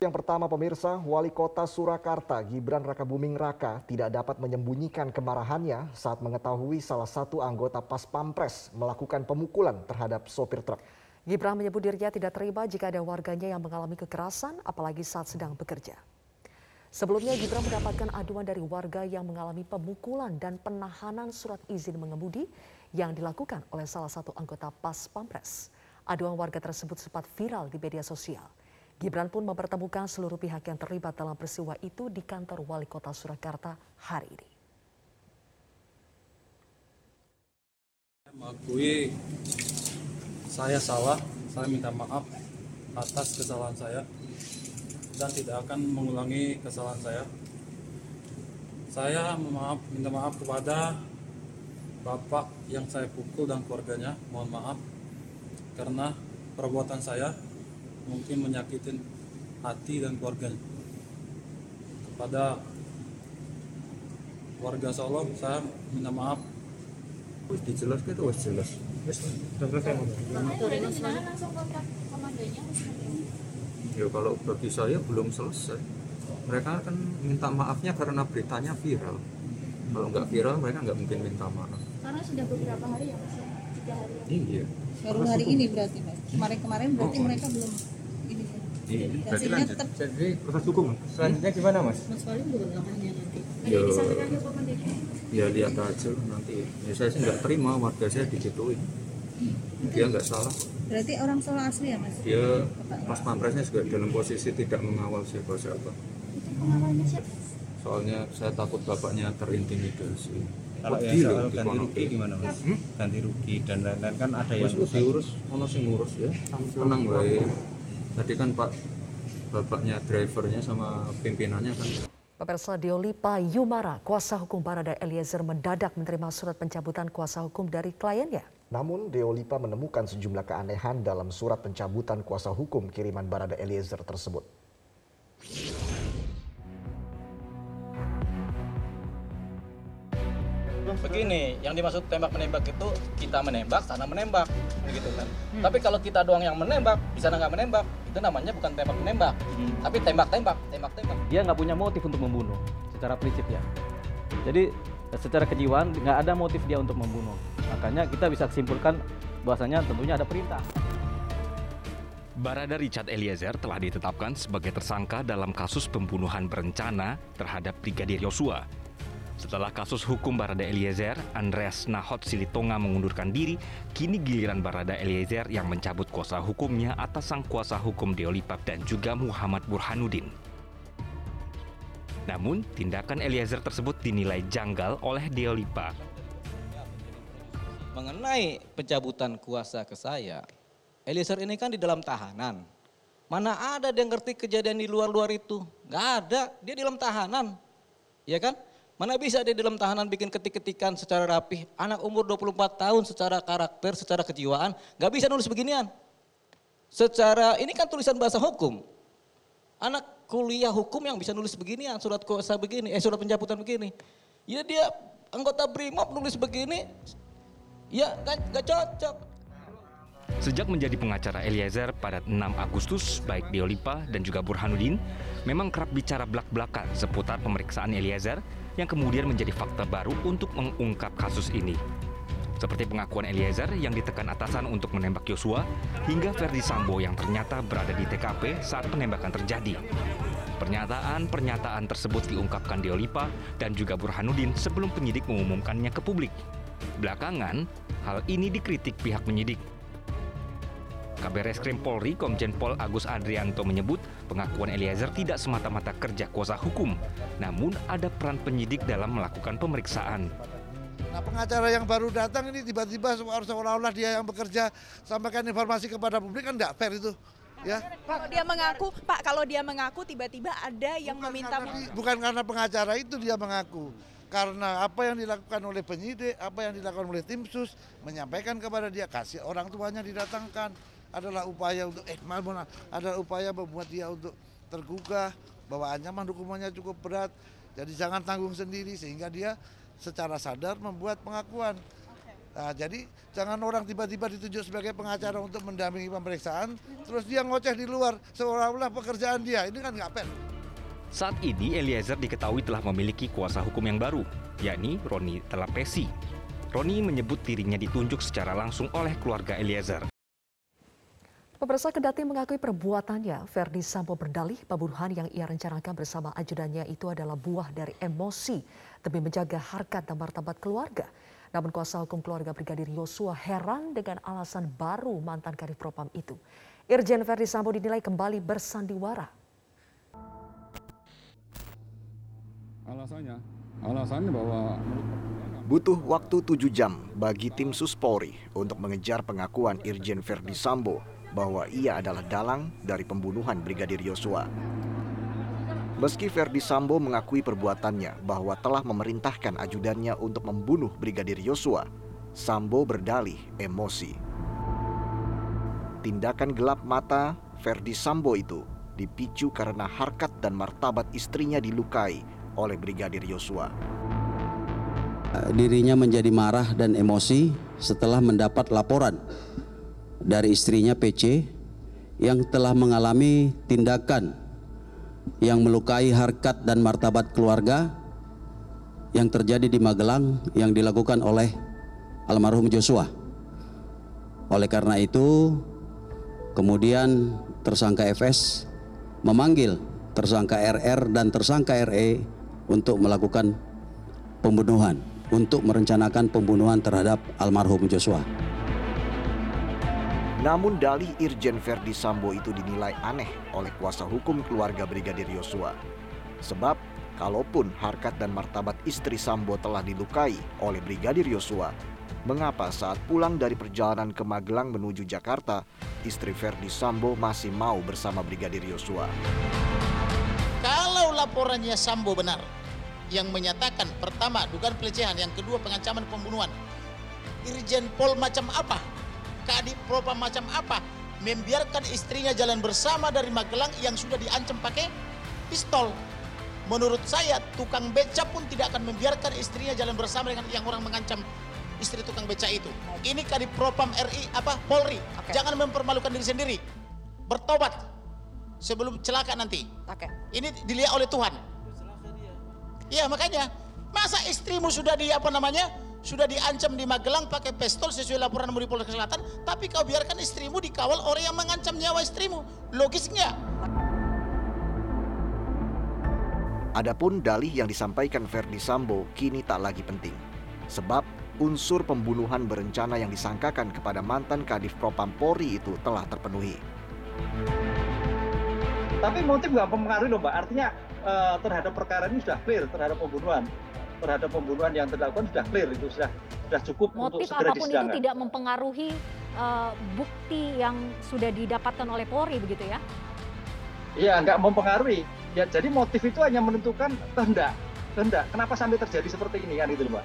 Yang pertama pemirsa, Wali Kota Surakarta Gibran Rakabuming Raka tidak dapat menyembunyikan kemarahannya saat mengetahui salah satu anggota Pas Pampres melakukan pemukulan terhadap sopir truk. Gibran menyebut dirinya tidak terima jika ada warganya yang mengalami kekerasan, apalagi saat sedang bekerja. Sebelumnya Gibran mendapatkan aduan dari warga yang mengalami pemukulan dan penahanan surat izin mengemudi yang dilakukan oleh salah satu anggota Pas Pampres. Aduan warga tersebut sempat viral di media sosial. Gibran pun mempertemukan seluruh pihak yang terlibat dalam peristiwa itu di kantor Wali Kota Surakarta hari ini. Mengakui saya salah, saya minta maaf atas kesalahan saya dan tidak akan mengulangi kesalahan saya. Saya maaf, minta maaf kepada bapak yang saya pukul dan keluarganya. Mohon maaf karena perbuatan saya mungkin menyakitin hati dan keluarga. Kepada warga Solo saya minta maaf. Wis dijelas itu wis jelas. Ya kalau bagi saya belum selesai. Mereka kan minta maafnya karena beritanya viral. Kalau nggak viral mereka nggak mungkin minta maaf. Karena sudah beberapa hari ya mas tiga hari. Iya. Baru hari ini berarti mas. Kemarin-kemarin berarti Oh. mereka belum iya berarti lanjut. tetap jadi proses hukum. Selanjutnya gimana mas? Mas Wali belum langkahnya nanti. Komendikbud ya lihat aja nanti. Ya saya sih nggak terima warga saya digituin dia nggak salah. Berarti orang Solo asli ya mas? Dia pas pampresnya juga dalam posisi tidak mengawal siapa siapa pengawalnya siapa? Soalnya saya takut bapaknya terintimidasi. Kalau yang soal ganti rugi gimana mas? Hmm? Ganti rugi dan lain-lain kan ada yang wis diurus, ono sing ngurus ya. Tenang baik. Tadi kan Pak bapaknya drivernya sama pimpinannya kan Pemirsa Diolipa Yumara, kuasa hukum Barada Eliezer mendadak menerima surat pencabutan kuasa hukum dari kliennya. Namun Deolipa menemukan sejumlah keanehan dalam surat pencabutan kuasa hukum kiriman Barada Eliezer tersebut. begini yang dimaksud tembak menembak itu kita menembak sana menembak begitu kan tapi kalau kita doang yang menembak di sana nggak menembak itu namanya bukan tembak menembak tapi tembak tembak tembak tembak dia nggak punya motif untuk membunuh secara prinsip ya. Jadi secara kejiwaan nggak ada motif dia untuk membunuh. Makanya kita bisa simpulkan bahwasanya tentunya ada perintah. Barada Richard Eliezer telah ditetapkan sebagai tersangka dalam kasus pembunuhan berencana terhadap Brigadir Yosua. Setelah kasus hukum Barada Eliezer, Andreas Nahot Silitonga mengundurkan diri, kini giliran Barada Eliezer yang mencabut kuasa hukumnya atas sang kuasa hukum Deolipap dan juga Muhammad Burhanuddin. Namun, tindakan Eliezer tersebut dinilai janggal oleh Deolipa. mengenai pencabutan kuasa ke saya Eliezer ini kan di dalam tahanan mana ada dia ngerti kejadian di luar-luar itu nggak ada dia di dalam tahanan ya kan mana bisa dia di dalam tahanan bikin ketik-ketikan secara rapih? Anak umur 24 tahun secara karakter secara kejiwaan nggak bisa nulis beginian. Secara ini kan tulisan bahasa hukum. Anak kuliah hukum yang bisa nulis beginian surat kuasa begini eh surat pencabutan begini. Ya dia anggota brimob nulis begini ya nggak nggak cocok. Sejak menjadi pengacara Eliezer pada 6 Agustus, baik Deolipa dan juga Burhanuddin memang kerap bicara belak-belakan seputar pemeriksaan Eliezer yang kemudian menjadi fakta baru untuk mengungkap kasus ini. Seperti pengakuan Eliezer yang ditekan atasan untuk menembak Yosua hingga Verdi Sambo yang ternyata berada di TKP saat penembakan terjadi. Pernyataan-pernyataan tersebut diungkapkan Deolipa dan juga Burhanuddin sebelum penyidik mengumumkannya ke publik. Belakangan, hal ini dikritik pihak penyidik. Kabar Reskrim Polri Komjen Pol Agus Adrianto menyebut pengakuan Eliezer tidak semata-mata kerja kuasa hukum, namun ada peran penyidik dalam melakukan pemeriksaan. Nah pengacara yang baru datang ini tiba-tiba seolah-olah dia yang bekerja sampaikan informasi kepada publik kan tidak fair itu. Ya. Kalau dia mengaku, Pak, kalau dia mengaku tiba-tiba ada yang meminta Karena di- bukan karena pengacara itu dia mengaku. Karena apa yang dilakukan oleh penyidik, apa yang dilakukan oleh tim sus, menyampaikan kepada dia kasih orang tuanya didatangkan adalah upaya untuk eh maaf, adalah upaya membuat dia untuk tergugah bahwa ancaman hukumannya cukup berat. Jadi jangan tanggung sendiri sehingga dia secara sadar membuat pengakuan. Nah, jadi jangan orang tiba-tiba ditunjuk sebagai pengacara untuk mendampingi pemeriksaan, terus dia ngoceh di luar seolah-olah pekerjaan dia. Ini kan nggak fair. Saat ini Eliezer diketahui telah memiliki kuasa hukum yang baru, yakni Roni Telapesi. Roni menyebut dirinya ditunjuk secara langsung oleh keluarga Eliezer. Pemirsa Kendati mengakui perbuatannya, Verdi Sambo berdalih pembunuhan yang ia rencanakan bersama ajudannya itu adalah buah dari emosi demi menjaga harkat dan martabat keluarga. Namun kuasa hukum keluarga Brigadir Yosua heran dengan alasan baru mantan Kadif Propam itu. Irjen Verdi Sambo dinilai kembali bersandiwara. Alasannya, alasannya bahwa Butuh waktu tujuh jam bagi tim Suspori untuk mengejar pengakuan Irjen Verdi Sambo bahwa ia adalah dalang dari pembunuhan Brigadir Yosua. Meski Verdi Sambo mengakui perbuatannya bahwa telah memerintahkan ajudannya untuk membunuh Brigadir Yosua, Sambo berdalih emosi. Tindakan gelap mata Verdi Sambo itu dipicu karena harkat dan martabat istrinya dilukai oleh Brigadir Yosua. Dirinya menjadi marah dan emosi setelah mendapat laporan dari istrinya PC yang telah mengalami tindakan yang melukai harkat dan martabat keluarga yang terjadi di Magelang yang dilakukan oleh almarhum Joshua. Oleh karena itu, kemudian tersangka FS memanggil tersangka RR dan tersangka RE untuk melakukan pembunuhan, untuk merencanakan pembunuhan terhadap almarhum Joshua. Namun dalih Irjen Verdi Sambo itu dinilai aneh oleh kuasa hukum keluarga Brigadir Yosua. Sebab kalaupun harkat dan martabat istri Sambo telah dilukai oleh Brigadir Yosua, mengapa saat pulang dari perjalanan ke Magelang menuju Jakarta, istri Verdi Sambo masih mau bersama Brigadir Yosua? Kalau laporannya Sambo benar, yang menyatakan pertama dugaan pelecehan, yang kedua pengancaman pembunuhan, Irjen Pol macam apa Kadif Propam macam apa membiarkan istrinya jalan bersama dari Magelang yang sudah diancam pakai pistol. Menurut saya tukang beca pun tidak akan membiarkan istrinya jalan bersama dengan yang orang mengancam istri tukang beca itu. Ini Kadif Propam RI apa Polri. Okay. Jangan mempermalukan diri sendiri. Bertobat sebelum celaka nanti. Okay. Ini dilihat oleh Tuhan. Iya makanya masa istrimu sudah di apa namanya sudah diancam di Magelang pakai pistol sesuai laporan dari Polres Selatan, tapi kau biarkan istrimu dikawal orang yang mengancam nyawa istrimu. Logis nggak? Adapun dalih yang disampaikan Verdi Sambo kini tak lagi penting. Sebab unsur pembunuhan berencana yang disangkakan kepada mantan Kadif Propam Polri itu telah terpenuhi. Tapi motif nggak mempengaruhi loh Mbak, artinya uh, terhadap perkara ini sudah clear terhadap pembunuhan terhadap pembunuhan yang dilakukan sudah clear itu sudah sudah cukup motif untuk segera apa pun itu tidak mempengaruhi uh, bukti yang sudah didapatkan oleh Polri begitu ya? Iya nggak mempengaruhi. Ya jadi motif itu hanya menentukan kehendak kehendak. Kenapa sampai terjadi seperti ini kan itu mbak?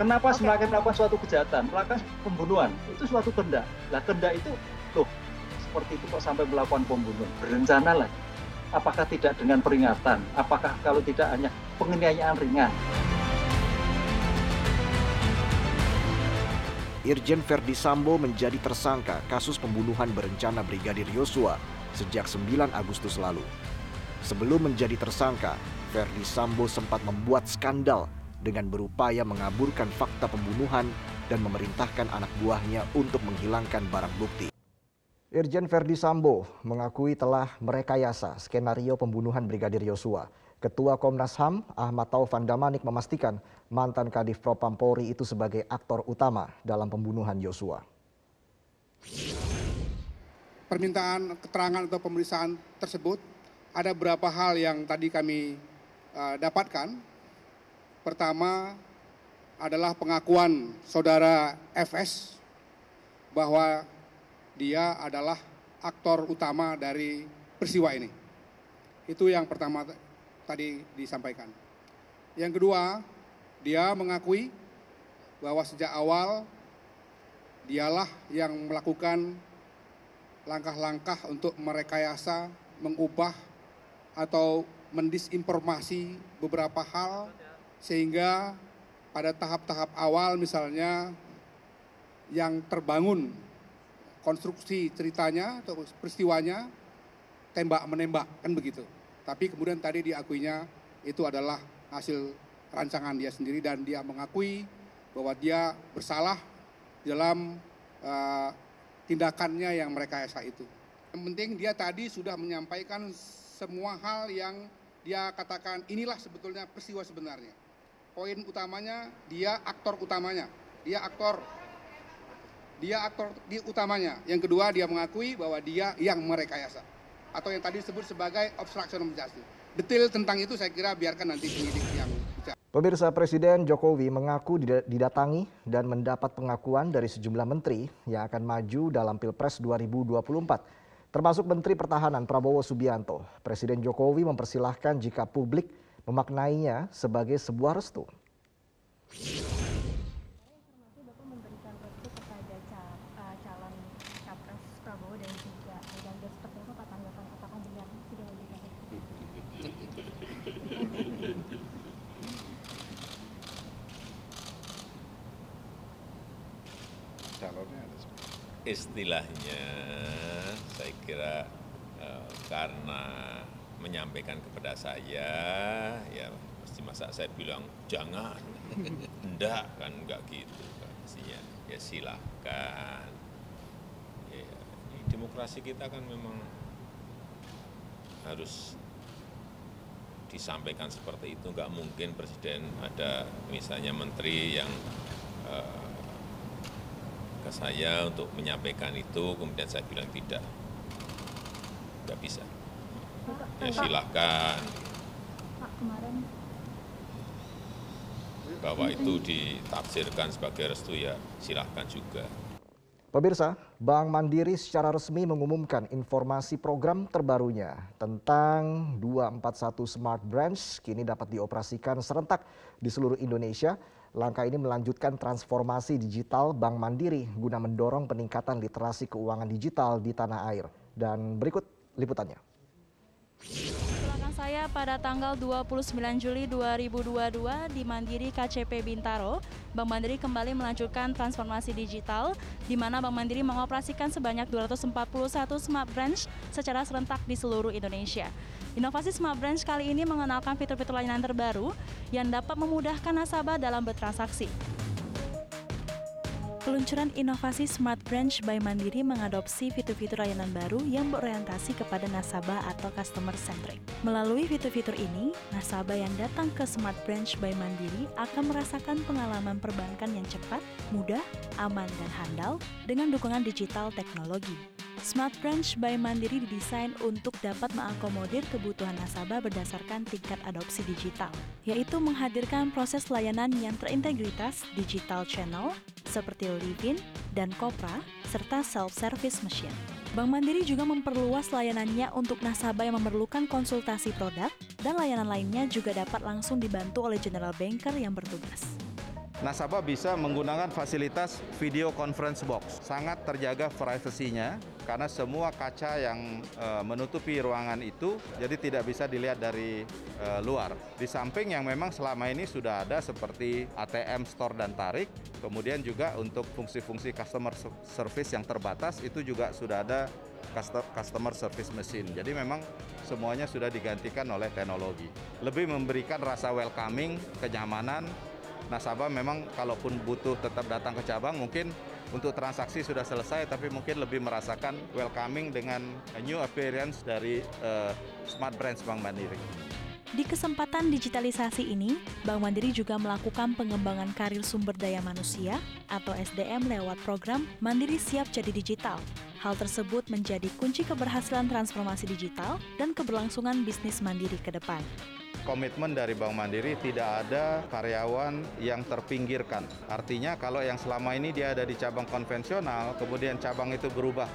Kenapa okay. semakin melakukan suatu kejahatan melakukan pembunuhan itu suatu kehendak. Lah kehendak itu loh seperti itu kok sampai melakukan pembunuhan? Berencana lah apakah tidak dengan peringatan apakah kalau tidak hanya penganiayaan ringan. Irjen Verdi Sambo menjadi tersangka kasus pembunuhan berencana Brigadir Yosua sejak 9 Agustus lalu. Sebelum menjadi tersangka, Verdi Sambo sempat membuat skandal dengan berupaya mengaburkan fakta pembunuhan dan memerintahkan anak buahnya untuk menghilangkan barang bukti. Irjen Verdi Sambo mengakui telah merekayasa skenario pembunuhan Brigadir Yosua. Ketua Komnas HAM Ahmad Taufan Damanik memastikan mantan Kadif Propam Polri itu sebagai aktor utama dalam pembunuhan Yosua. Permintaan keterangan atau pemeriksaan tersebut ada beberapa hal yang tadi kami uh, dapatkan. Pertama adalah pengakuan saudara FS bahwa dia adalah aktor utama dari peristiwa ini. Itu yang pertama tadi disampaikan. Yang kedua, dia mengakui bahwa sejak awal dialah yang melakukan langkah-langkah untuk merekayasa, mengubah atau mendisinformasi beberapa hal sehingga pada tahap-tahap awal misalnya yang terbangun konstruksi ceritanya atau peristiwanya tembak menembak kan begitu. Tapi kemudian tadi diakuinya itu adalah hasil rancangan dia sendiri dan dia mengakui bahwa dia bersalah dalam uh, tindakannya yang mereka esa itu. Yang penting dia tadi sudah menyampaikan semua hal yang dia katakan inilah sebetulnya peristiwa sebenarnya. Poin utamanya dia aktor utamanya, dia aktor dia aktor di utamanya. Yang kedua dia mengakui bahwa dia yang merekayasa atau yang tadi disebut sebagai obstruction of justice. Detail tentang itu saya kira biarkan nanti penyidik yang bicara. Pemirsa Presiden Jokowi mengaku didatangi dan mendapat pengakuan dari sejumlah menteri yang akan maju dalam Pilpres 2024 termasuk Menteri Pertahanan Prabowo Subianto. Presiden Jokowi mempersilahkan jika publik memaknainya sebagai sebuah restu. Istilahnya saya kira eh, karena menyampaikan kepada saya ya mesti masa saya bilang jangan. Enggak kan enggak gitu kan mestinya. Ya silahkan ya, demokrasi kita kan memang harus disampaikan seperti itu. Nggak mungkin presiden ada misalnya menteri yang ke saya untuk menyampaikan itu, kemudian saya bilang tidak, tidak bisa. Ya silahkan. Bahwa itu ditafsirkan sebagai restu ya silahkan juga. Pemirsa, Bank Mandiri secara resmi mengumumkan informasi program terbarunya tentang 241 Smart Branch kini dapat dioperasikan serentak di seluruh Indonesia Langkah ini melanjutkan transformasi digital Bank Mandiri guna mendorong peningkatan literasi keuangan digital di tanah air. Dan berikut liputannya. Silakan saya pada tanggal 29 Juli 2022 di Mandiri KCP Bintaro, Bank Mandiri kembali melanjutkan transformasi digital di mana Bank Mandiri mengoperasikan sebanyak 241 smart branch secara serentak di seluruh Indonesia. Inovasi Smart Branch kali ini mengenalkan fitur-fitur layanan terbaru yang dapat memudahkan nasabah dalam bertransaksi. Peluncuran inovasi Smart Branch by Mandiri mengadopsi fitur-fitur layanan baru yang berorientasi kepada nasabah atau customer centric. Melalui fitur-fitur ini, nasabah yang datang ke Smart Branch by Mandiri akan merasakan pengalaman perbankan yang cepat, mudah, aman, dan handal dengan dukungan digital teknologi. Smart Branch by Mandiri didesain untuk dapat mengakomodir kebutuhan nasabah berdasarkan tingkat adopsi digital, yaitu menghadirkan proses layanan yang terintegritas digital channel seperti Livin dan Kopra, serta self-service machine. Bank Mandiri juga memperluas layanannya untuk nasabah yang memerlukan konsultasi produk dan layanan lainnya juga dapat langsung dibantu oleh general banker yang bertugas nasabah bisa menggunakan fasilitas video conference box. Sangat terjaga privasinya karena semua kaca yang e, menutupi ruangan itu jadi tidak bisa dilihat dari e, luar. Di samping yang memang selama ini sudah ada seperti ATM store dan tarik, kemudian juga untuk fungsi-fungsi customer service yang terbatas itu juga sudah ada customer service machine. Jadi memang semuanya sudah digantikan oleh teknologi. Lebih memberikan rasa welcoming, kenyamanan, nasabah memang kalaupun butuh tetap datang ke cabang mungkin untuk transaksi sudah selesai tapi mungkin lebih merasakan welcoming dengan new appearance dari uh, Smart Branch Bank Mandiri. Di kesempatan digitalisasi ini, Bank Mandiri juga melakukan pengembangan karir sumber daya manusia atau SDM lewat program Mandiri Siap Jadi Digital. Hal tersebut menjadi kunci keberhasilan transformasi digital dan keberlangsungan bisnis Mandiri ke depan komitmen dari Bank Mandiri tidak ada karyawan yang terpinggirkan. Artinya kalau yang selama ini dia ada di cabang konvensional, kemudian cabang itu berubah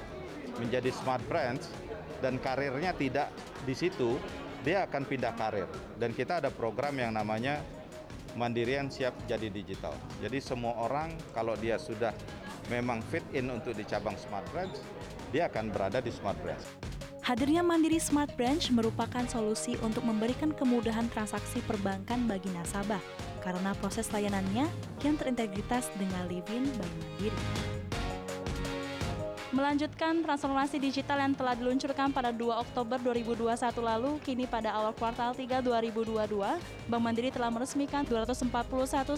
menjadi smart branch dan karirnya tidak di situ, dia akan pindah karir. Dan kita ada program yang namanya Mandirian Siap Jadi Digital. Jadi semua orang kalau dia sudah memang fit in untuk di cabang smart branch, dia akan berada di smart branch. Hadirnya Mandiri Smart Branch merupakan solusi untuk memberikan kemudahan transaksi perbankan bagi nasabah karena proses layanannya yang terintegritas dengan Livin Bank Mandiri. Melanjutkan transformasi digital yang telah diluncurkan pada 2 Oktober 2021 lalu, kini pada awal kuartal 3 2022, Bank Mandiri telah meresmikan 241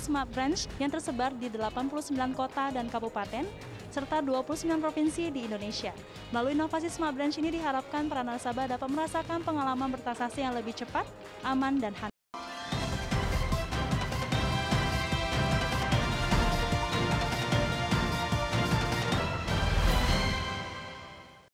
smart branch yang tersebar di 89 kota dan kabupaten, serta 29 provinsi di Indonesia. Melalui inovasi smart branch ini diharapkan para nasabah dapat merasakan pengalaman bertransaksi yang lebih cepat, aman, dan handal.